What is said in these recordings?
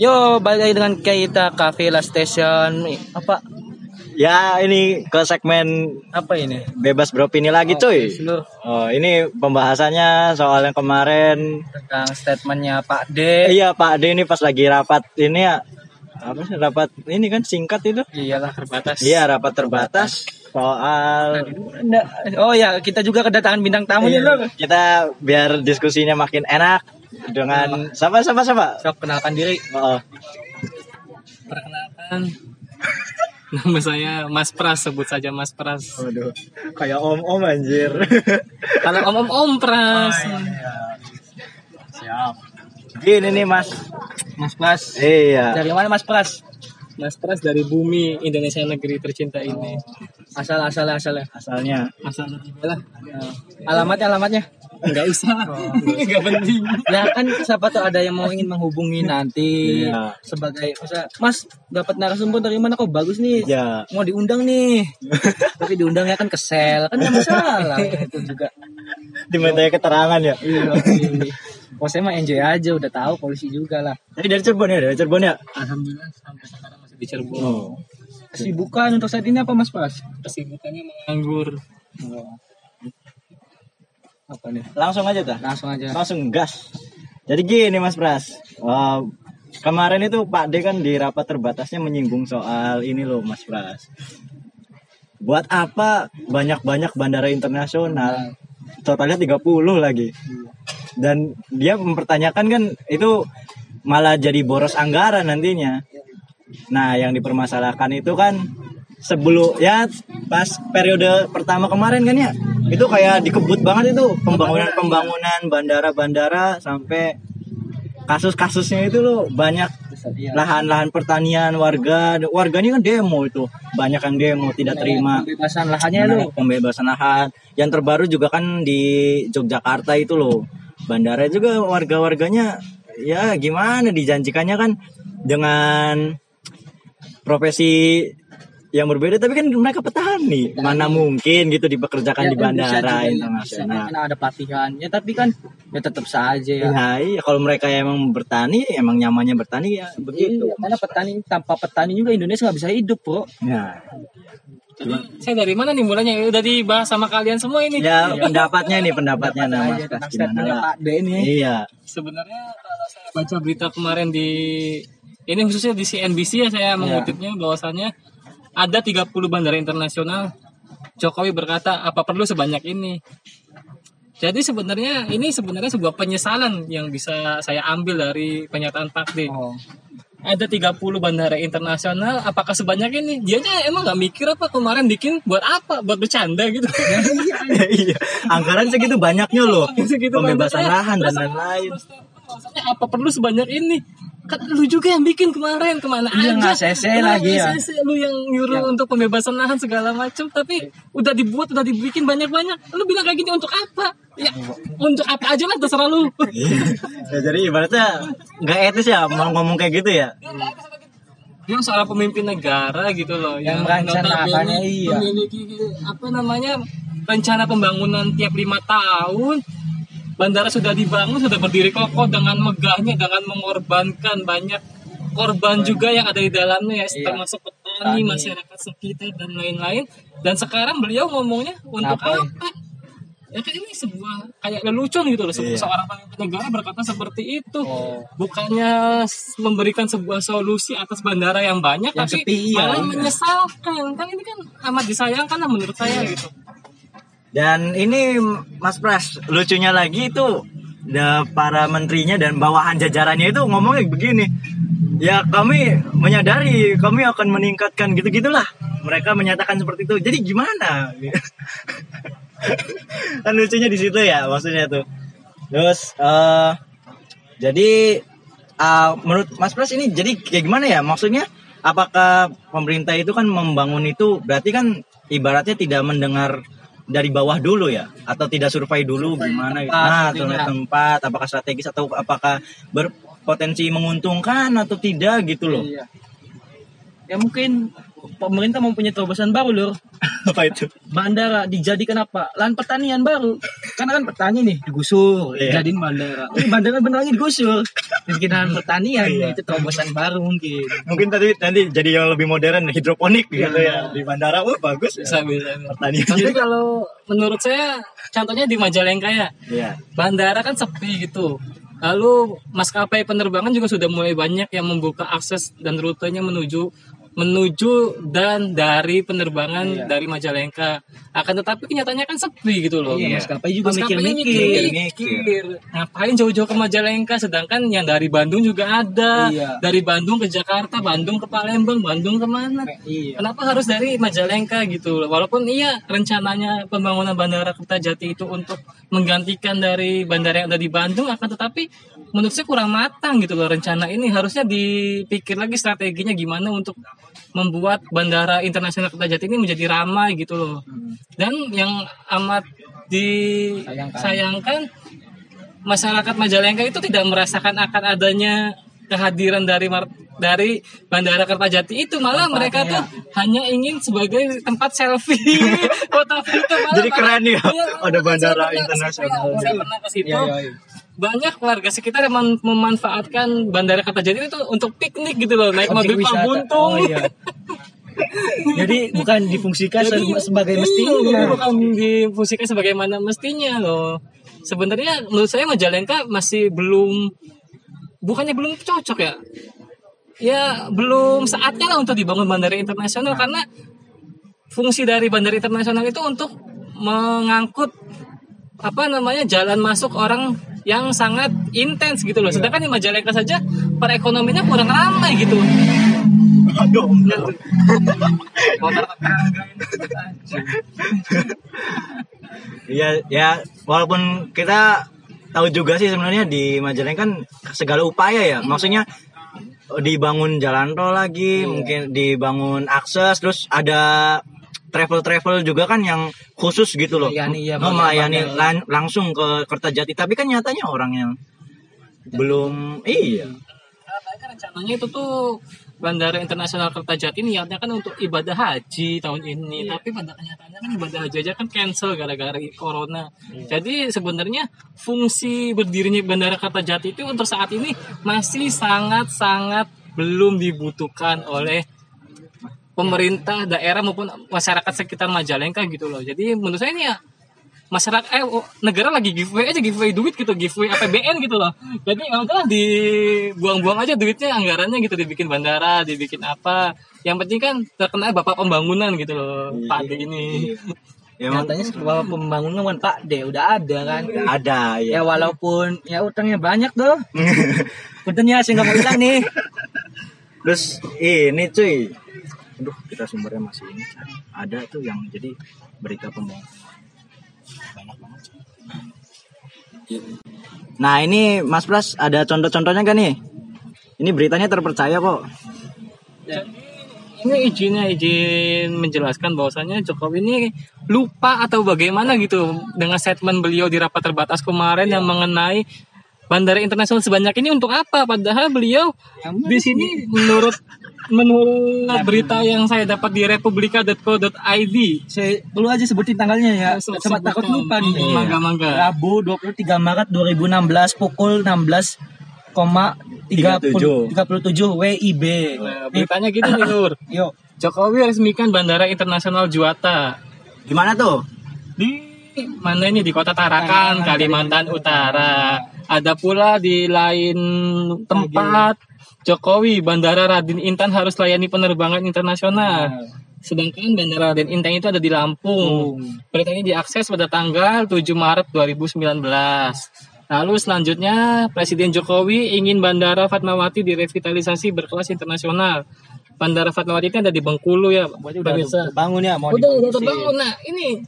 Yo, balik lagi dengan kita Cafe La Station. Apa? Ya ini ke segmen Apa ini? bebas beropini lagi cuy. Seluruh Oh ini pembahasannya soal yang kemarin. tentang statementnya Pak D. Iya Pak D ini pas lagi rapat ini ya apa sih rapat ini kan singkat itu? Iyalah terbatas. Iya rapat terbatas soal. Oh ya, kita juga kedatangan bintang tamu nih Iya, lo. kita biar diskusinya makin enak dengan siapa siapa siapa. Sok kenalkan diri. Oh, Perkenalkan Nama saya Mas Pras sebut saja Mas Pras. waduh kayak om om anjir. Kalau Om Om Om Pras. Siap. Gini nih mas. Mas Pras. Iya. Dari mana Mas Pras? Mas Pras dari bumi Indonesia negeri tercinta ini. Asal asal asalnya. Asalnya. Asal lah. Alamatnya alamatnya. Enggak usah. Enggak penting. Ya kan siapa tuh ada yang mau ingin menghubungi nanti Iya. sebagai masa Mas dapat narasumber dari mana kok bagus nih Ya. mau diundang nih tapi diundangnya kan kesel kan nggak masalah itu juga Diminta keterangan ya. iya oh saya mah enjoy aja udah tahu polisi juga lah Tapi dari Cirebon ya, dari Cirebon ya. Alhamdulillah sampai sekarang masih di Cirebon. Oh. kesibukan untuk saat ini apa Mas Pas Kesibukannya menganggur. Apa nih Langsung aja dah. langsung aja Langsung gas. Jadi gini Mas Pras. Eh, kemarin itu Pak D kan di rapat terbatasnya menyinggung soal ini loh Mas Pras. Buat apa banyak-banyak bandara internasional? Totalnya 30 lagi. Dan dia mempertanyakan kan itu malah jadi boros anggaran nantinya. Nah, yang dipermasalahkan itu kan sebelum ya pas periode pertama kemarin kan ya? Itu kayak dikebut banget itu pembangunan pembangunan bandara-bandara sampai kasus-kasusnya itu loh banyak lahan-lahan pertanian warga warganya kan demo itu banyak yang demo tidak terima pembebasan lahannya lu menolak pembebasan lahan. Yang terbaru juga kan di Yogyakarta itu loh bandara juga warga-warganya ya gimana dijanjikannya kan dengan profesi yang berbeda tapi kan mereka petani. Mana mungkin gitu dipekerjakan Ya, di bisa bandara ya, internasional bisa, kan ada pelatihan. Ya tapi kan ya tetap saja. Ya ya iya kalau mereka emang bertani emang nyamannya bertani ya begitu. Iya, karena petani tanpa petani juga Indonesia nggak bisa hidup bro. Ya. Jadi saya dari mana nih mulanya? Udah dibahas sama kalian semua ini. ya pendapatnya nih pendapatnya nama Mas tentang statementnya Pak D ini. Iya. Sebenarnya kalau saya baca berita kemarin di ini khususnya di CNBC ya saya mengutipnya bahwasannya ada 30 bandara internasional. Jokowi berkata apa perlu sebanyak ini? Jadi sebenarnya ini sebenarnya sebuah penyesalan yang bisa saya ambil dari pernyataan Pak D. oh. Ada 30 bandara internasional, apakah sebanyak ini? Dia emang nggak mikir apa kemarin bikin buat apa? Buat bercanda gitu. iya anggaran segitu banyaknya loh Segitu pembebasan lahan dan lain-lain Maksudnya apa perlu sebanyak ini? Kan lu juga yang bikin kemarin ke mana Iya, aja? Lu lagi ya. Lu yang nyuruh untuk pembebasan lahan segala macam, tapi udah dibuat, udah dibikin banyak-banyak. Lu bilang kayak gini untuk apa? Ya, untuk apa aja lah terserah lu. ya, jadi ibaratnya nggak etis ya mau ngomong kayak gitu ya Yang seorang pemimpin negara gitu loh, Yang merencanakannya, notabene iya. memiliki apa namanya rencana pembangunan tiap lima tahun. Bandara sudah dibangun, sudah berdiri kokoh dengan megahnya, dengan mengorbankan banyak korban juga yang ada di dalamnya, ya, Iya. termasuk petani, masyarakat sekitar dan lain-lain. Dan sekarang beliau ngomongnya untuk apa? Ya kan ini sebuah kayak lelucon gitu loh, sebuah Iya. seorang pemimpin negara berkata seperti itu. Oh. Bukannya memberikan sebuah solusi atas bandara yang banyak, Yang tapi sepi, ya, malah iya. menyesalkan. Kan ini kan amat disayangkan lah menurut saya gitu. Dan ini Mas Pras lucunya lagi itu da, para menterinya dan bawahan jajarannya itu ngomongnya begini. Ya kami menyadari kami akan meningkatkan gitu gitulah mereka menyatakan seperti itu. Jadi gimana? Kan lucunya di situ ya maksudnya tuh. Terus eh jadi eh, menurut Mas Pras ini jadi kayak gimana ya? Maksudnya apakah pemerintah itu kan membangun itu berarti kan ibaratnya tidak mendengar dari bawah dulu ya atau tidak survei dulu gimana gitu. tempat, nah survei tempat apakah strategis atau apakah berpotensi menguntungkan atau tidak gitu loh Iya. Ya mungkin pemerintah mempunyai terobosan baru loh. apa itu Bandara dijadikan apa? Lahan pertanian baru. Karena kan petani nih digusur, Iya. jadiin bandara. Ini bandara bener lagi digusur. kemiskinan pertanian Iya. itu terobosan baru mungkin. Mungkin tadi nanti jadi yang lebih modern hidroponik gitu ya di bandara. Wah bagus. bisa bisa Pertanian. jadi kalau menurut saya contohnya di Majalengka ya Iya. bandara kan sepi gitu lalu maskapai penerbangan juga sudah mulai banyak yang membuka akses dan rutenya menuju menuju dan dari penerbangan dari Majalengka akan tetapi kenyataannya kan sepi gitu loh Iya, maskapai juga mikir-mikir. mikir-mikir. ngapain jauh-jauh ke Majalengka sedangkan yang dari Bandung juga ada Iya. dari Bandung ke Jakarta Bandung ke Palembang Bandung ke mana Iya. Kenapa harus dari Majalengka gitu? Walaupun iya rencananya pembangunan Bandara Kertajati itu untuk menggantikan dari bandara yang ada di Bandung akan tetapi menurut saya kurang matang gitu loh rencana ini. Harusnya dipikir lagi strateginya gimana untuk membuat Bandara Internasional Kertajati ini menjadi ramai gitu loh. Dan yang amat disayangkan masyarakat Majalengka itu tidak merasakan akan adanya kehadiran dari mar- dari Bandara Kertajati itu malah mereka tuh hanya ingin sebagai tempat selfie foto foto malah Jadi keren ya, Iya, ada saya bandara pernah internasional. saya pernah ke situ Iya, iya, banyak warga sekitar yang mem- memanfaatkan Bandara Kertajati itu untuk piknik gitu loh naik mobil Objek wisata. buntung Oh, iya. Jadi bukan difungsikan Jadi, se- sebagai iya, mestinya. bukan difungsikan sebagaimana mestinya loh. Sebenarnya menurut saya Majalengka masih belum bukannya belum cocok ya. Ya belum saatnya lah untuk dibangun bandara internasional karena fungsi dari bandara internasional itu untuk mengangkut apa namanya jalan masuk orang yang sangat intens gitu loh. Sedangkan di Majalengka saja perekonomiannya kurang ramai gitu. Aduh. Iya, ya walaupun kita tahu juga sih sebenarnya di Majalengka kan segala upaya ya. Maksudnya dibangun jalan tol lagi, mungkin dibangun akses, terus ada travel-travel juga kan yang khusus gitu loh. Melayani, iya, Mau melayani bandar-bandar. lan- langsung ke Kertajati, tapi kan nyatanya orang yang belum iya. Karena kan rencananya itu tuh Bandara Internasional Kertajati niatnya kan untuk ibadah haji tahun ini, tapi pada kenyataannya kan ibadah haji aja kan cancel gara-gara corona. Jadi sebenarnya fungsi berdirinya Bandara Kertajati itu untuk saat ini masih sangat-sangat belum dibutuhkan oleh pemerintah daerah maupun masyarakat sekitar Majalengka gitu loh. Jadi menurut saya ini ya masyarakat eh oh, negara lagi giveaway aja giveaway duit gitu giveaway APBN gitu loh jadi ya udahlah dibuang-buang aja duitnya anggarannya gitu dibikin bandara dibikin apa yang penting kan terkena bapak pembangunan gitu loh Pak D ini Ya, emang Nyatanya bahwa pembangunan kan Pak D udah ada kan. ada Ya ya. walaupun ya utangnya banyak tuh. Puntennya saya nggak mau bilang nih. Terus ini cuy. Aduh, kita sumbernya masih ini. Ada tuh yang jadi berita pembangunan. Banyak banget. cuy. Nah, ini Mas Pras ada contoh-contohnya kan nih? Ini beritanya terpercaya kok. ini izinnya izin menjelaskan bahwasannya Jokowi ini lupa atau bagaimana gitu dengan statement beliau di rapat terbatas kemarin yang mengenai bandara internasional sebanyak ini untuk apa padahal beliau di sini menurut menurut berita yang saya dapat di republika.co.id Saya perlu aja sebutin tanggalnya ya. Sempat takut lupa nih. Iya. Mangga, mangga. Rabu 23 Maret 2016 pukul 16,37 WIB. Nah, beritanya gitu nih Nur Yuk. Jokowi resmikan Bandara Internasional Juwata Gimana tuh? di mana ini di Kota Tarakan, Kalimantan Utara. Ada pula di lain tempat Jokowi Bandara Raden Intan harus layani penerbangan internasional. Sedangkan Bandara Raden Intan itu ada di Lampung. Berita ini diakses pada tanggal 7 Maret 2019. Lalu selanjutnya Presiden Jokowi ingin Bandara Fatmawati direvitalisasi berkelas internasional. Bandara Fatmawati itu ada di Bengkulu ya, pemirsa. Bangun ya mau Udah, udah terbangun. Nah, ini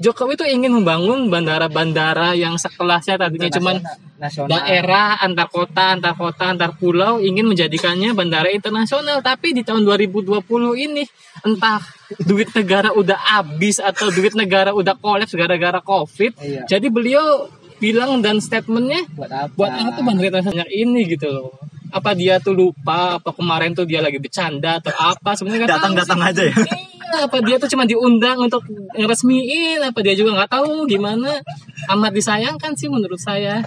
Jokowi tuh ingin membangun bandara-bandara yang sekelasnya tadinya cuman nasional. daerah antar kota, antar kota, antar pulau ingin menjadikannya bandara internasional. Tapi di tahun 2020 ini entah duit negara udah habis atau duit negara udah kolaps gara-gara Covid. Iya. Jadi beliau bilang dan statementnya buat apa? buat apa bandara internasional ini gitu loh. Apa dia tuh lupa? Apa kemarin tuh dia lagi bercanda atau apa? Sebenarnya Datang-datang sih. aja ya. Apa dia tuh cuma diundang untuk ngeresmiin? Apa dia juga nggak tahu gimana? Amat disayangkan sih menurut saya.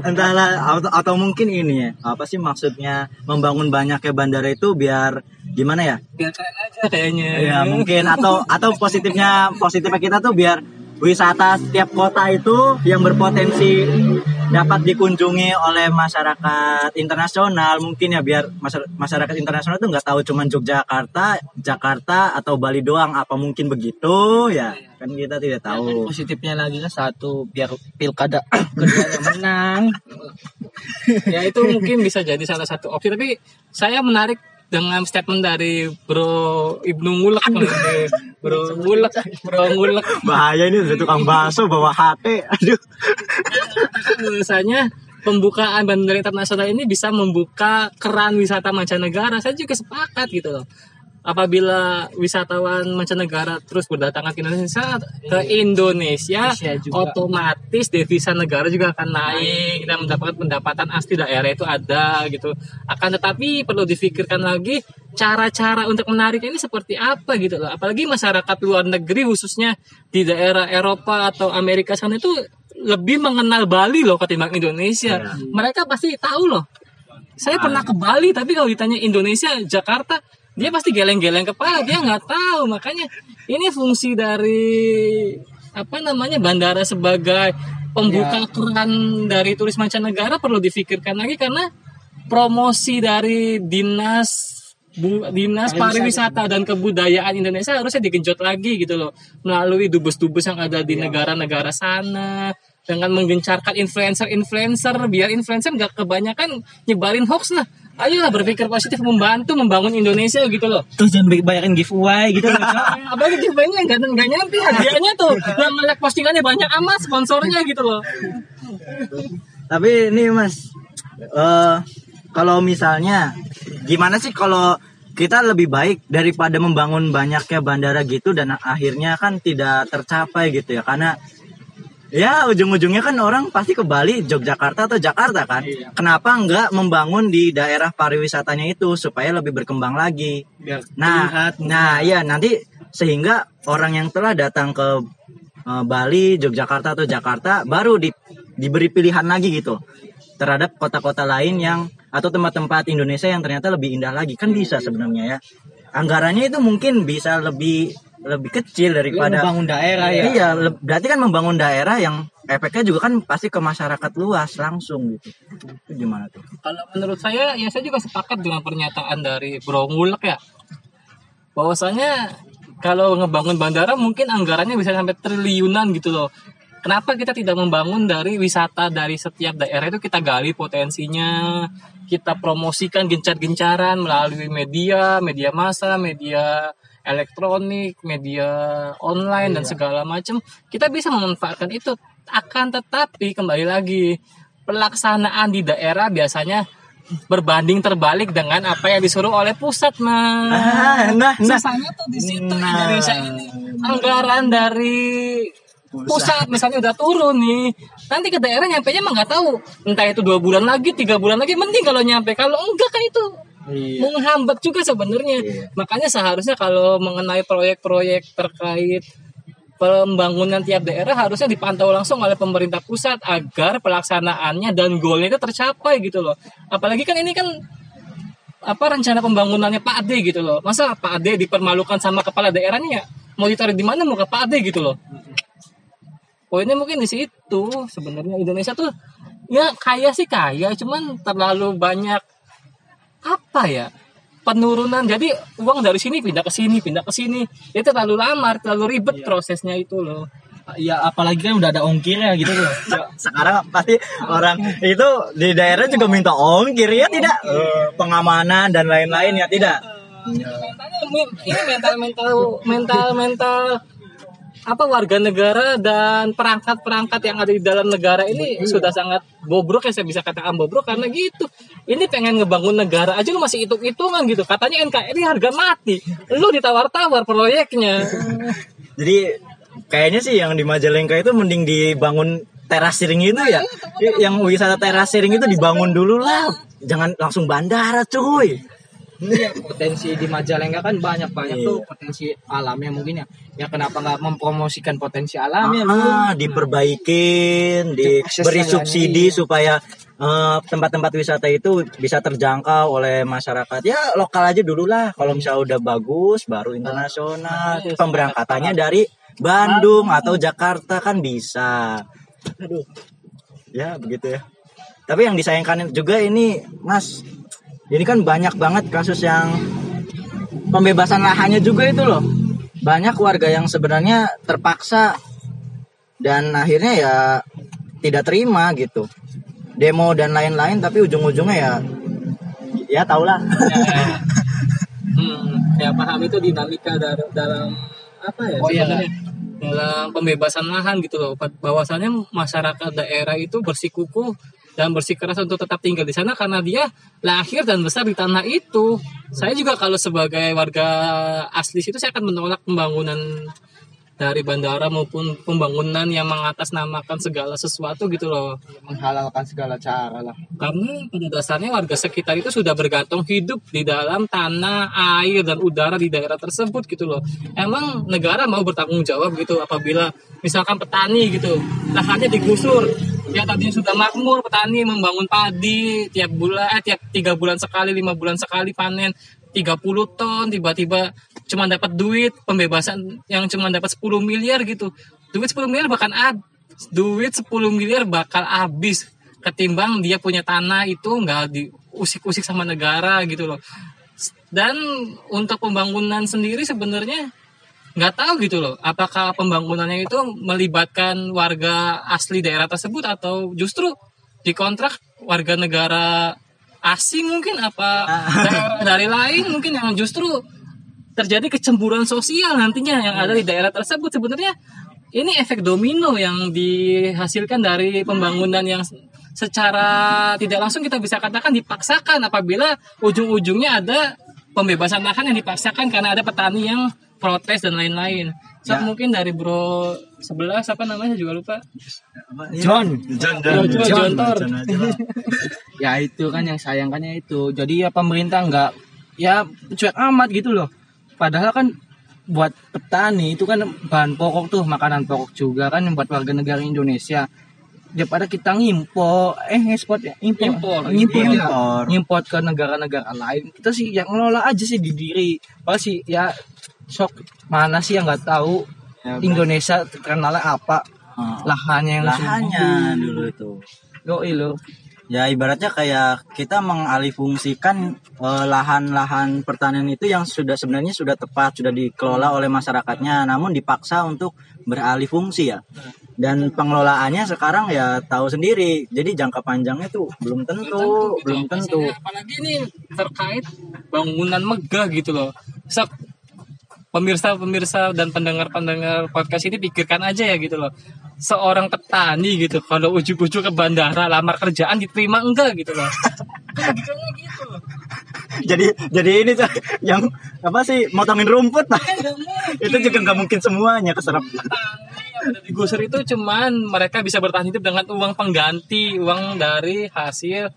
entahlah atau, atau mungkin ini ya apa sih maksudnya membangun banyaknya bandara itu biar gimana ya biar keren aja kayaknya ya mungkin atau atau positifnya positifnya kita tuh biar wisata setiap kota itu yang berpotensi dapat dikunjungi oleh masyarakat internasional. Mungkin ya biar masy- masyarakat internasional tuh nggak tahu cuman Yogyakarta, Jakarta atau Bali doang. Apa mungkin begitu? Ya kan kita tidak tahu. Positifnya lagi kan satu biar pilkada keduanya menang. ya itu mungkin bisa jadi salah satu opsi. Tapi saya menarik dengan statement dari Bro Ibnu Ngulek nih. Bro Ngulek Bro Ngulek bahaya ini udah tukang bakso bawa hati aduh bahwasanya pembukaan bandara internasional ini bisa membuka keran wisata mancanegara. Saya juga sepakat gitu loh. Apabila wisatawan mancanegara terus berdatangan ke Indonesia ke Indonesia, Indonesia juga. otomatis devisa negara juga akan naik dan mendapatkan pendapatan asli daerah itu ada gitu. Akan tetapi perlu difikirkan lagi cara-cara untuk menarik ini seperti apa gitu loh. Apalagi masyarakat luar negeri khususnya di daerah Eropa atau Amerika sana itu lebih mengenal Bali loh ketimbang Indonesia. Mereka pasti tahu loh. Saya pernah ke Bali tapi kalau ditanya Indonesia, Jakarta, dia pasti geleng-geleng kepala, dia nggak tahu. Makanya ini fungsi dari apa namanya bandara sebagai pembuka keran dari turis mancanegara perlu difikirkan lagi karena promosi dari dinas Bu, dinas pariwisata. dan kebudayaan Indonesia harusnya digenjot lagi gitu loh. Melalui dubes-dubes yang ada di negara-negara sana dengan menggencarkan influencer-influencer. Biar influencer nggak kebanyakan nyebarin hoax lah ayolah berpikir positif membantu membangun Indonesia gitu loh. Terus jangan bayarin giveaway gitu loh. Apalagi giveaway-nya nggak nggak nyampe hadiahnya tuh. Yang nge-like postingannya banyak amat sponsornya gitu loh. Tapi ini Mas, eh kalau misalnya gimana sih kalau kita lebih baik daripada membangun banyaknya bandara gitu dan akhirnya kan tidak tercapai gitu ya? Karena ya ujung-ujungnya kan orang pasti ke Bali, Yogyakarta atau Jakarta kan. Kenapa nggak membangun di daerah pariwisatanya itu supaya lebih berkembang lagi? Biar Nah, nah ya nanti sehingga orang yang telah datang ke eh, Bali, Yogyakarta atau Jakarta baru di- diberi pilihan lagi gitu terhadap kota-kota lain yang atau tempat-tempat Indonesia yang ternyata lebih indah lagi kan bisa sebenarnya ya. Anggarannya itu mungkin bisa lebih lebih kecil daripada membangun daerah ya. Iya, berarti kan membangun daerah yang efeknya juga kan pasti ke masyarakat luas langsung gitu. Itu gimana tuh? Kalau menurut saya, ya saya juga sepakat dengan pernyataan dari Bro Ngulek ya. Bahwasanya kalau ngebangun bandara mungkin anggarannya bisa sampai triliunan gitu loh. Kenapa kita tidak membangun dari wisata dari setiap daerah itu kita gali potensinya, kita promosikan gencar-gencaran melalui media, media massa, media elektronik, media online dan segala macam. Kita bisa memanfaatkan itu. Akan tetapi kembali lagi pelaksanaan di daerah biasanya berbanding terbalik dengan apa yang disuruh oleh pusat. Ah, nah, nah. Susahnya tuh di situ Nah. Indonesia ini. Anggaran dari pusat misalnya udah turun nih nanti ke daerah nyampe nya emang nggak tahu entah itu dua bulan lagi tiga bulan lagi mending kalau nyampe kalau enggak kan itu menghambat juga sebenarnya. Makanya seharusnya kalau mengenai proyek-proyek terkait pembangunan tiap daerah harusnya dipantau langsung oleh pemerintah pusat agar pelaksanaannya dan goalnya itu tercapai gitu loh. Apalagi kan ini kan apa rencana pembangunannya Pak Ade gitu loh. Masa Pak Ade dipermalukan sama kepala daerahnya? Ya mau ditaruh di mana mau ke Pak Ade gitu loh? Poinnya mungkin di situ sebenarnya. Indonesia tuh ya kaya sih kaya cuman terlalu banyak apa ya? Penurunan. Jadi uang dari sini pindah ke sini pindah ke sini. Itu terlalu lama terlalu ribet prosesnya itu loh. Ya apalagi kan udah ada ongkirnya gitu loh. sekarang pasti orang itu di daerah juga minta ongkir ya tidak? Eh, pengamanan dan lain-lain ya tidak? Mentalnya ini mental mental mental mental apa warga negara dan perangkat-perangkat yang ada di dalam negara ini sudah sangat bobrok ya saya bisa katakan bobrok karena gitu. Ini pengen ngebangun negara aja lu masih hitung-hitungan gitu. Katanya NKRI harga mati. Lu ditawar-tawar proyeknya. Jadi kayaknya sih yang di Majalengka itu mending dibangun terasiring itu ya. Yang wisata terasiring itu dibangun dulu lah. Jangan langsung bandara cuy Iya, potensi di Majalengka kan banyak banyak Iya. tuh potensi alamnya mungkin ya. Ya kenapa nggak mempromosikan potensi alamnya lu? Ah, diperbaikin, diberi Aksesnya subsidi iya. supaya eh, tempat-tempat wisata itu bisa terjangkau oleh masyarakat. Ya lokal aja dulu lah. Kalau misalnya udah bagus, baru internasional. Iya, Pemberangkatannya dari Bandung atau Jakarta kan bisa. Aduh. Ya begitu ya. Tapi yang disayangkan juga ini, Mas, ini kan banyak banget kasus yang pembebasan lahannya juga itu loh. Banyak warga yang sebenarnya terpaksa dan akhirnya ya tidak terima gitu. Demo dan lain-lain tapi ujung-ujungnya ya ya tau lah. Hmm, ya paham itu dinamika dar- dalam apa ya? Oh, iya. sebenarnya? dalam pembebasan lahan gitu loh. Bahwasannya masyarakat daerah itu bersikukuh dan bersikeras untuk tetap tinggal di sana karena dia lahir dan besar di tanah itu. Saya juga kalau sebagai warga asli situ saya akan menolak pembangunan dari bandara maupun pembangunan yang mengatasnamakan segala sesuatu gitu loh. Menghalalkan segala cara lah. Karena pada dasarnya warga sekitar itu sudah bergantung hidup di dalam tanah, air, dan udara di daerah tersebut gitu loh. Emang negara mau bertanggung jawab gitu apabila misalkan petani gitu, lahannya digusur. Ya tadinya sudah makmur, petani membangun padi tiap bulan, eh, tiap tiga bulan sekali, lima bulan sekali panen. 30 ton, tiba-tiba cuma dapat duit pembebasan yang cuma dapat 10 miliar gitu. Duit 10 miliar bahkan ad, duit 10 miliar bakal habis. Ketimbang dia punya tanah itu nggak diusik-usik sama negara gitu loh. Dan untuk pembangunan sendiri sebenarnya nggak tahu gitu loh apakah pembangunannya itu melibatkan warga asli daerah tersebut atau justru dikontrak warga negara asing mungkin apa daerah dari lain mungkin yang justru terjadi kecemburuan sosial nantinya yang ada di daerah tersebut. Sebenarnya ini efek domino yang dihasilkan dari pembangunan yang secara tidak langsung kita bisa katakan dipaksakan apabila ujung-ujungnya ada pembebasan lahan yang dipaksakan karena ada petani yang protes dan lain-lain. So, Ya. mungkin dari bro sebelah apa namanya juga lupa. John. John John, John Tor. aja lah. Ya itu kan yang sayangkannya itu. Jadi ya pemerintah nggak ya cuek amat gitu loh. Padahal kan buat petani itu kan bahan pokok tuh makanan pokok juga kan buat warga negara Indonesia. Daripada kita ngimpor, eh ekspor ya, impor, Impor. ngimpor, Impor. ngimpor ke negara-negara lain. Kita sih yang ngelola aja sih di diri. Sih ya sok mana sih yang nggak tahu Ya, Indonesia terkenalnya apa Ah. lahannya yang lahannya dulu itu. Yo lo. Ya ibaratnya kayak kita mengalihfungsikan eh, lahan-lahan pertanian itu yang sudah sebenarnya sudah tepat sudah dikelola oleh masyarakatnya, namun dipaksa untuk beralih fungsi ya. Dan pengelolaannya sekarang ya tahu sendiri. Jadi jangka panjangnya tuh belum tentu, belum tentu. Maksudnya Apalagi ini terkait bangunan megah gitu loh. So, pemirsa-pemirsa dan pendengar-pendengar podcast ini pikirkan aja ya gitu loh. Seorang petani gitu, kalau ujuk-ujuk ke bandara lamar kerjaan diterima enggak gitu loh. Logikanya gitu loh. Jadi jadi ini tuh yang apa sih motongin rumput lah. Mungkin. itu juga nggak mungkin semuanya keserap. petani yang ada di gusur itu cuman mereka bisa bertahan hidup dengan uang pengganti uang dari hasil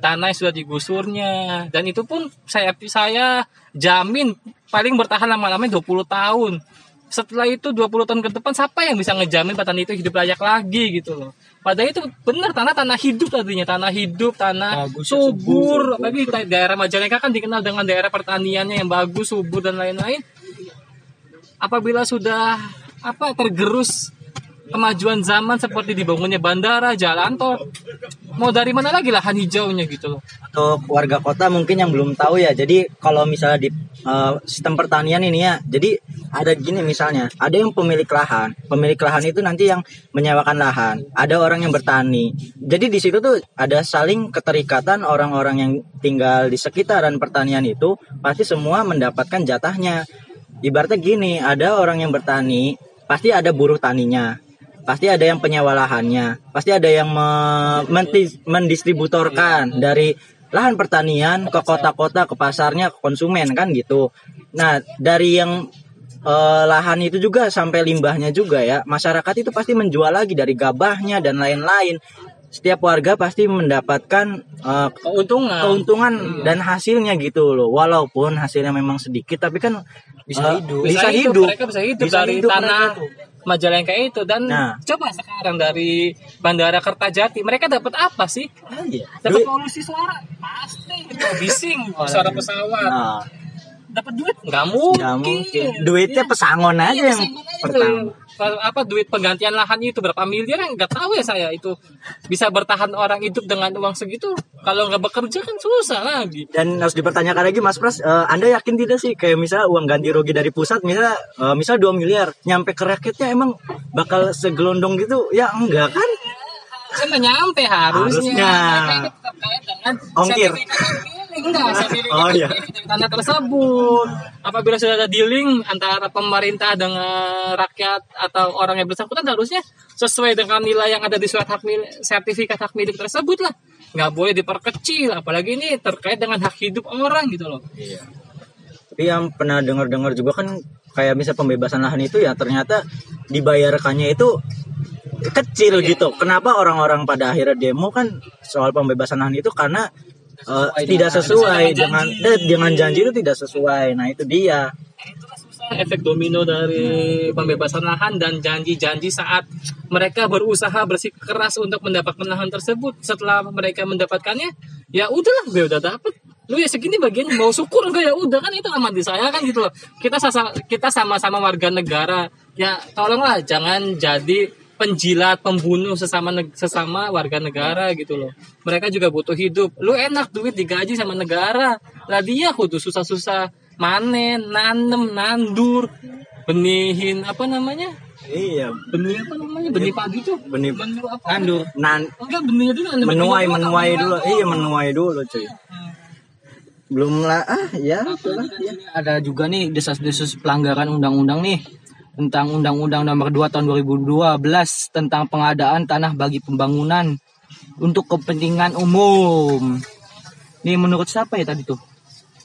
tanah yang sudah digusurnya. Dan itu pun saya saya jamin paling bertahan lama-lama 20 tahun. Setelah itu 20 tahun ke depan siapa yang bisa ngejamin petani itu hidup layak lagi gitu loh. Padahal itu benar tanah tanah hidup tadinya. Tanah hidup tanah Bagus, subur apalagi da- daerah Majalengka kan dikenal dengan daerah pertaniannya yang bagus subur dan lain-lain. Apabila sudah apa tergerus kemajuan zaman seperti dibangunnya bandara, jalan tol, mau dari mana lagi lahan hijaunya gitu loh. Untuk warga kota mungkin yang belum tahu ya. Jadi kalau misalnya di eh, sistem pertanian ini ya, jadi ada gini misalnya, ada yang pemilik lahan. Pemilik lahan itu nanti yang menyewakan lahan. Ada orang yang bertani. Jadi di situ tuh ada saling keterikatan orang-orang yang tinggal di sekitaran pertanian itu pasti semua mendapatkan jatahnya. Ibaratnya gini, ada orang yang bertani, pasti ada buruh taninya. Pasti ada yang penyewa lahannya, pasti ada yang me- mendistributorkan dari lahan pertanian ke kota-kota, ke pasarnya, ke konsumen kan gitu. Nah, dari yang eh, lahan itu juga sampai limbahnya juga ya, masyarakat itu pasti menjual lagi dari gabahnya dan lain-lain. setiap warga pasti mendapatkan eh, keuntungan keuntungan dan hasilnya gitu loh. Walaupun hasilnya memang sedikit tapi kan Bisa eh, hidup. Bisa, hidup. mereka bisa hidup Bisa dari hidup tanah mereka tuh. Majalengka itu dan Nah. coba sekarang dari Bandara Kertajati mereka dapat apa sih? Iya. Dapat polusi suara pasti bising suara pesawat Nah, dapat duit nggak mungkin mungkin. Duitnya pesangon aja Iya, yang pesangon aja. pertama. apa duit penggantian lahan itu berapa miliar yang nggak tahu ya saya itu bisa bertahan orang hidup dengan uang segitu kalau nggak bekerja kan susah lagi Dan harus dipertanyakan lagi Mas Pras, eh, Anda yakin tidak sih kayak misalnya uang ganti rugi dari pusat misalnya eh, misal 2 miliar nyampe ke rakyatnya emang bakal segelondong gitu? Ya enggak kan? kan nyampe harusnya Harusnya. Tetap kait dengan Ongkir. Enggak Oh, iya. tanah tersebut. Apabila sudah ada dealing antara pemerintah dengan rakyat atau orang yang bersangkutan harusnya sesuai dengan nilai yang ada di surat hak milik sertifikat hak milik tersebut lah. Nggak boleh diperkecil apalagi ini terkait dengan hak hidup orang gitu loh. Tapi yang pernah dengar-dengar juga kan kayak misal pembebasan lahan itu ya ternyata dibayarkannya itu kecil gitu. Kenapa orang-orang pada akhirnya demo kan soal pembebasan lahan itu? Karena eh, tidak sesuai dengan eh, dengan janji itu tidak sesuai. Nah, itu dia. efek domino dari pembebasan lahan dan janji-janji saat mereka berusaha bersikeras untuk mendapatkan lahan tersebut. Setelah mereka mendapatkannya ya udahlah gue udah dapet. Lu ya segini bagian mau syukur enggak? Ya udah kan itu amat disayangkan gitu loh. Kita sasa- kita sama-sama warga negara. Ya tolonglah jangan jadi penjilat pembunuh sesama sesama warga negara gitu loh. Mereka juga butuh hidup. Lu enak duit digaji sama negara. Lah dia kudu susah-susah manen nanem nandur benihin apa namanya? Iya, benih apa namanya? Benih padi tuh. Benih benih apa? Nandur. nan enggak benihnya dulu menuai menuai dulu. Iya, menuai dulu, cuy. Belum lah. Ah ya. itulah. ada juga nih desas-desus pelanggaran undang-undang nih tentang Undang-Undang Nomor 2 Tahun 2012 tentang pengadaan tanah bagi pembangunan untuk kepentingan umum. Nih menurut siapa ya tadi tuh?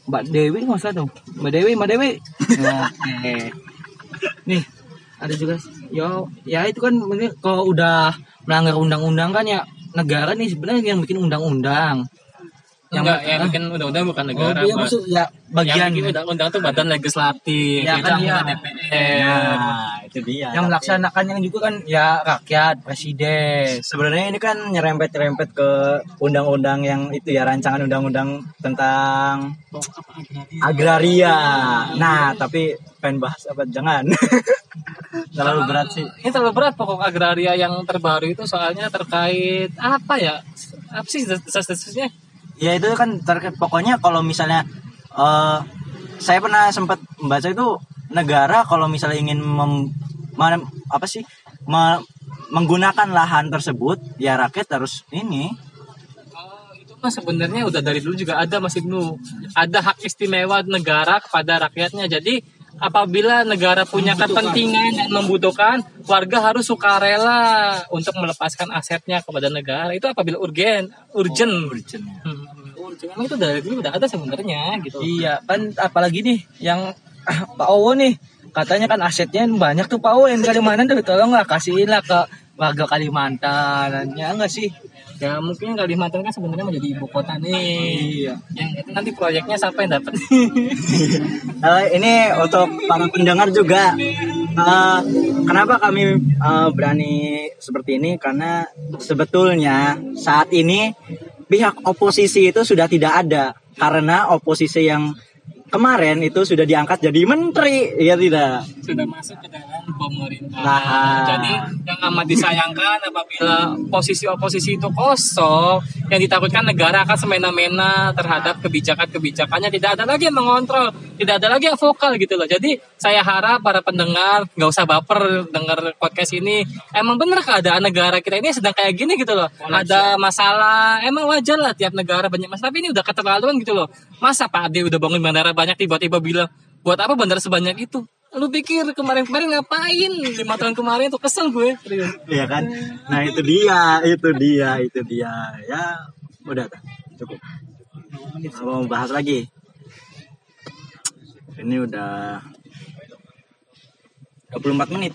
Mbak Dewi nggak usah tuh. Mbak Dewi, Mbak Dewi. Oke. Nih ada juga yo ya itu kan kalau udah melanggar undang-undang kan ya negara nih sebenarnya yang bikin undang-undang. Enggak Yang- yang bikin undang-undang bukan Oh, negara iya Pak. maksud ya yang bagian bikin undang-undang tuh badan legislatif Ya, kita kan dia. anggota DPR Nah, itu dia. yang melaksanakannya juga kan ya rakyat presiden Sebenarnya ini kan nyerempet-nyerempet ke undang-undang yang itu ya rancangan undang-undang tentang agraria. Nah, tapi pengen bahas apa jangan. Terlalu berat sih. ini terlalu berat pokok agraria yang terbaru itu soalnya terkait apa ya apa sih desas-desusnya Ya itu kan terkait pokoknya kalau misalnya eh saya pernah sempat membaca itu negara kalau misalnya ingin mem, mem- apa sih me- menggunakan lahan tersebut ya rakyat harus ini Oh, itu mah sebenarnya udah dari dulu juga ada Mas Ibnu. Ada hak istimewa negara kepada rakyatnya. Jadi apabila negara punya kepentingan dan membutuhkan, warga harus sukarela untuk melepaskan asetnya kepada negara. Itu apabila urgen, urgent. urgent ya. Hmm, urgent. Emang itu dari dulu udah ada sebenarnya gitu. iya kan apalagi nih yang ah, Pak Owo nih katanya kan asetnya banyak tuh Pak Owo yang Kalimantan tuh tolonglah kasihin lah ke warga Kalimantan ya enggak sih Ya mungkin Kalimantan kan sebenarnya menjadi ibu kota nih. iya Yang itu nanti proyeknya siapa yang dapat? Eh, ini untuk para pendengar juga eh, kenapa kami eh, berani seperti ini karena sebetulnya saat ini pihak oposisi itu sudah tidak ada karena oposisi yang kemarin itu sudah diangkat jadi menteri ya tidak sudah masuk ke dalam pemerintahan. Nah. Jadi yang amat disayangkan apabila posisi oposisi itu kosong, yang ditakutkan negara akan semena-mena terhadap kebijakan-kebijakannya tidak ada lagi yang mengontrol, tidak ada lagi yang vokal gitu loh. Jadi saya harap para pendengar nggak usah baper dengar podcast ini. Emang bener keadaan negara kita ini sedang kayak gini gitu loh. Ada masalah, emang wajar lah tiap negara banyak masalah. Tapi ini udah keterlaluan gitu loh. Masa Pak Ade udah bangun bandara banyak tiba-tiba bilang buat apa bandara sebanyak itu? Lu pikir kemarin-kemarin ngapain? Lima tahun kemarin tuh kesel gue. serius. Iya kan nah itu dia itu dia itu dia ya udah dah, cukup mau bahas lagi ini udah 24 menit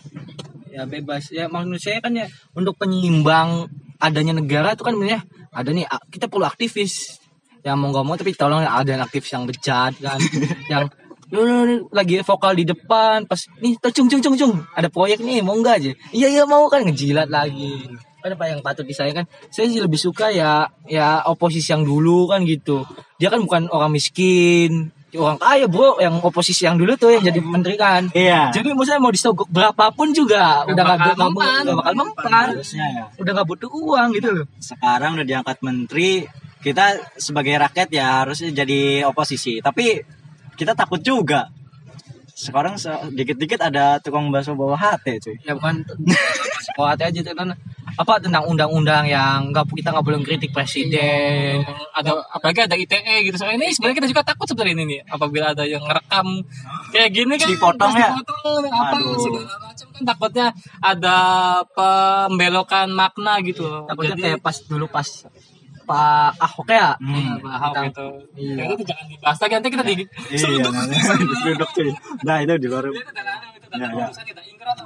ya bebas ya maksud saya kan ya untuk penyimbang adanya negara itu kan sebenarnya ada nih kita perlu aktivis yang mau mau tapi tolong ada yang aktivis yang bejat kan. Yang "Lu, lu, lu, lagi vokal di depan pas nih cung cung cung cung ada proyek nih mau nggak aja? Iya iya mau kan ngejilat lagi. Kan apa yang patut disayangkan saya sih lebih suka ya ya oposisi yang dulu kan gitu. Dia kan bukan orang miskin orang kaya bro yang oposisi yang dulu tuh yang jadi menteri kan. Iya. jadi maksudnya mau disogok berapapun juga udah nggak bakal mempan. bakal mempan. Ya. udah nggak butuh uang gitu loh. Sekarang udah diangkat menteri, kita sebagai rakyat ya harusnya jadi oposisi. Tapi kita takut juga. Sekarang se- dikit-dikit ada tukang bakso bawah hati cuy. ya bukan sekolah aja tuh kan apa tentang undang-undang yang nggak kita nggak boleh kritik presiden ada apalagi ada ITE gitu soalnya ini sebenarnya kita juga takut sebenarnya ini nih apabila ada yang ngerekam kayak gini kan Dipotong ya? dipotong, apa Aduh. segala macam kan takutnya ada pembelokan makna gitu takutnya Jadi- kayak pas dulu pas Pak Ahok ya Iya, Pak Ahok itu. Iya. Ya, itu jangan dibahas lagi nanti kita di Iya, seruduk. duduk cuy. Nah, itu di luar. Itu Ya, ya.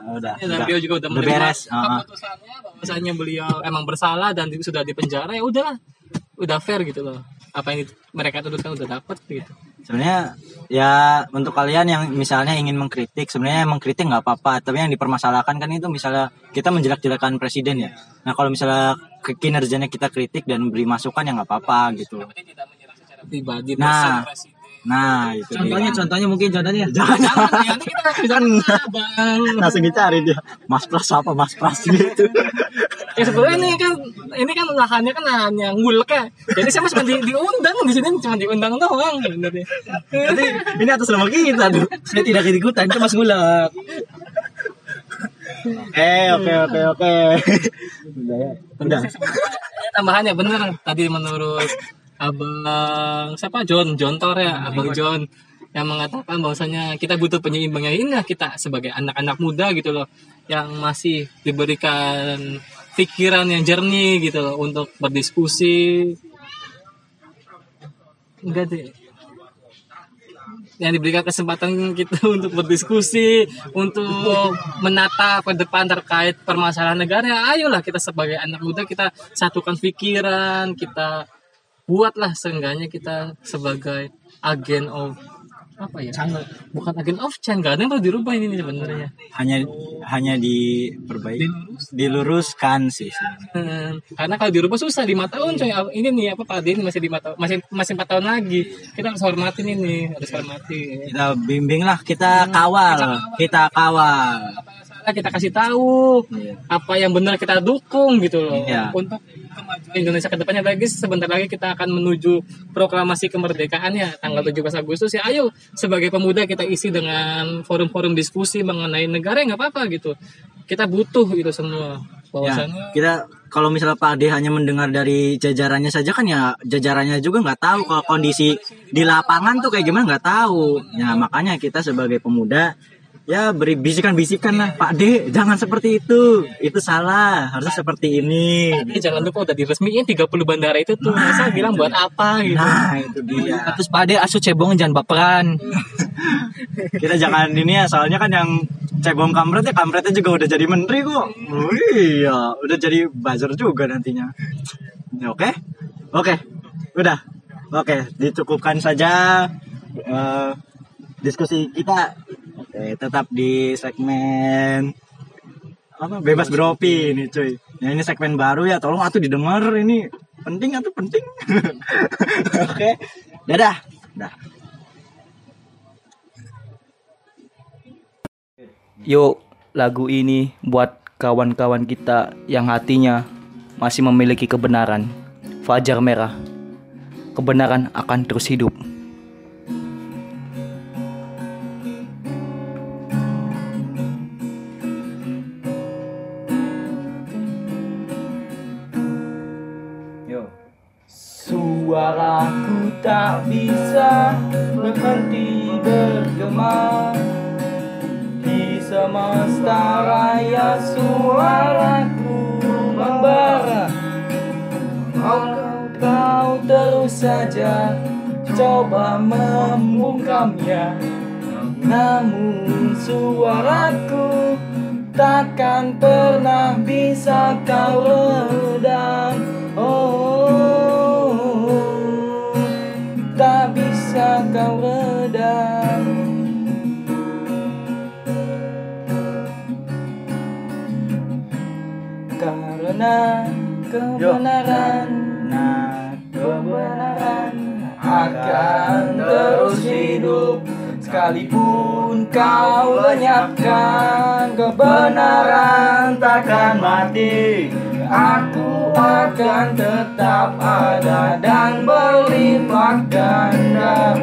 Udah, Ya, udah. beliau juga udah, menerima beres, ah. keputusannya bahwasanya beliau emang bersalah dan sudah dipenjara ya udahlah udah fair gitu loh apa yang mereka tuntutkan udah dapat gitu Sebenarnya ya untuk kalian yang misalnya ingin mengkritik, sebenarnya mengkritik nggak apa-apa, tapi yang dipermasalahkan kan itu misalnya kita menjelek-jelekan presiden ya. Nah kalau misalnya ke- kinerjanya kita kritik dan beri masukan ya nggak apa-apa gitu. Yang penting tidak menyerang secara pribadi Nah. Nah itu contohnya dia. contohnya mungkin contohnya Jangan jangan nanti kita bisa bang langsung dicari dia. Mas Pras apa Mas Pras gitu. Ya sebenarnya ini kan ini kan lahannya kan lahannya ngulek ya jadi saya cuma di, diundang di sini cuma diundang doang sebenarnya Jadi ini atas nama kita tuh. saya tidak ikutan itu mas gulak Eh oke oke oke. Udah ya. Udah. Ya, tambahannya bener tadi menurut abang siapa John John Tor ya abang John yang mengatakan bahwasanya kita butuh penyeimbangnya inilah kita sebagai anak-anak muda gitu loh yang masih diberikan pikiran yang jernih gitu loh untuk berdiskusi. Enggak deh yang diberikan kesempatan kita untuk berdiskusi, untuk menata ke depan terkait permasalahan negara, ya ayolah kita sebagai anak muda kita satukan pikiran, kita buatlah seenggaknya kita sebagai agen of apa ya? Bukan agen of change, nggak ada yang perlu dirubah ini sebenarnya. Hanya hanya diperbaiki, diluruskan sih. sebenarnya. Hmm, karena kalau dirubah susah lima tahun coy. Ini nih apa Pak Din masih lima tahun, masih masih empat tahun lagi. Kita harus hormatin ini, harus hormati. Kita bimbing lah, kita kawal, kita kawal. apa yang salah kita kasih tahu apa yang benar kita dukung gitu loh. Iya. untuk kemajuan Indonesia ke depannya. Lagi sebentar lagi kita akan menuju proklamasi kemerdekaan ya tanggal 17 Agustus ya. Ayo sebagai pemuda kita isi dengan forum-forum diskusi mengenai negara ya nggak apa-apa gitu. Kita butuh itu semua Ya, kita kalau misalnya Pak Ade hanya mendengar dari jajarannya saja kan ya jajarannya juga nggak tahu kalau kondisi di lapangan tuh kayak gimana nggak tahu. Ya makanya kita sebagai pemuda ya beri bisikan-bisikan lah. Pak De jangan seperti itu. Itu salah. Harusnya seperti ini. Eh, jangan lupa udah diresmiin 30 bandara itu tuh. Masa bilang buat apa gitu. Nah itu dia. Terus Pak Ade asuh cebong jangan baperan. Kita jangan ini ya soalnya kan yang cebong kampret ya kampretnya juga udah jadi menteri kok. Oh, iya udah jadi buzzer juga nantinya. Ya, oke? Oke udah. Oke dicukupkan saja eh, diskusi kita oke tetap di segmen apa? Bebas beropini cuy. Ya ini segmen baru ya tolong atuh didengar. Ini penting atau penting? Oke. Dadah. Dah. Yuk, lagu ini buat kawan-kawan kita yang hatinya masih memiliki kebenaran. Fajar merah. Kebenaran akan terus hidup. Bergema Di semesta raya suaraku membara. Kau, kau terus saja coba membungkamnya. Namun suaraku takkan pernah bisa kau redam. Oh, tak bisa kau redam Karena kebenaran Nah, kebenaran akan terus hidup. Sekalipun kau lenyapkan kebenaran takkan mati. Aku akan tetap ada dan berlipat ganda.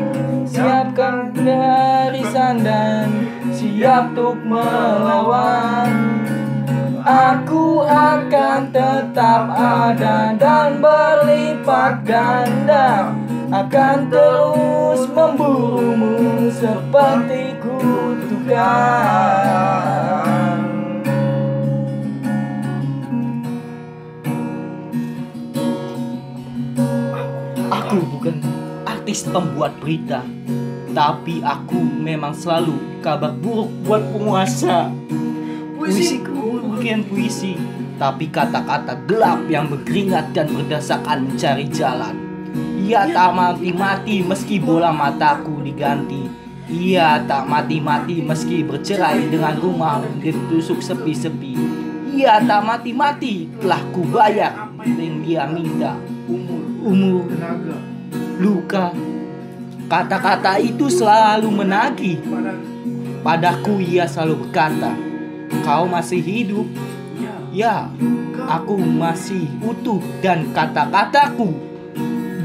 Siapkan barisan dan siap untuk melawan Aku akan tetap ada dan berlipat ganda. Akan terus memburumu seperti kutukan. Aku bukan artis pembuat berita Tapi aku memang selalu kabar buruk buat penguasa. Puisiku bukan puisi Tapi kata-kata gelap yang berkeringat dan berdasarkan mencari jalan. Ia tak mati-mati meski bola mataku diganti. Ia tak mati-mati meski bercerai dengan rumah ditusuk sepi-sepi. Ia tak mati-mati telah kubayar yang dia minta. Umur, luka. Kata-kata itu selalu menagih. Padaku ia selalu berkata Kau masih hidup? Ya Aku masih utuh Dan kata-kataku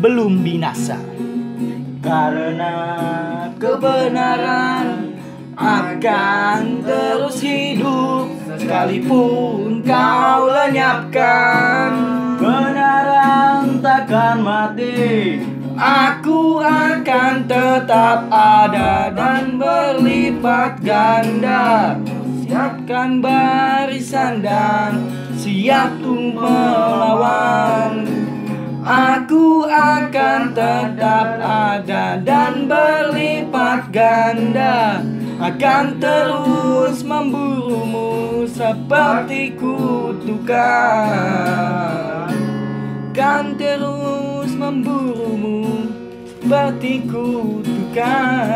Belum binasa. Karena kebenaran Akan terus hidup Sekalipun kau lenyapkan. Kebenaran takkan mati. Aku akan tetap ada dan berlipat ganda Siapkan barisan dan siap untuk melawan. Aku akan tetap ada dan berlipat ganda. Akan terus memburumu seperti kutukan. Kan terus memburumu seperti kutukan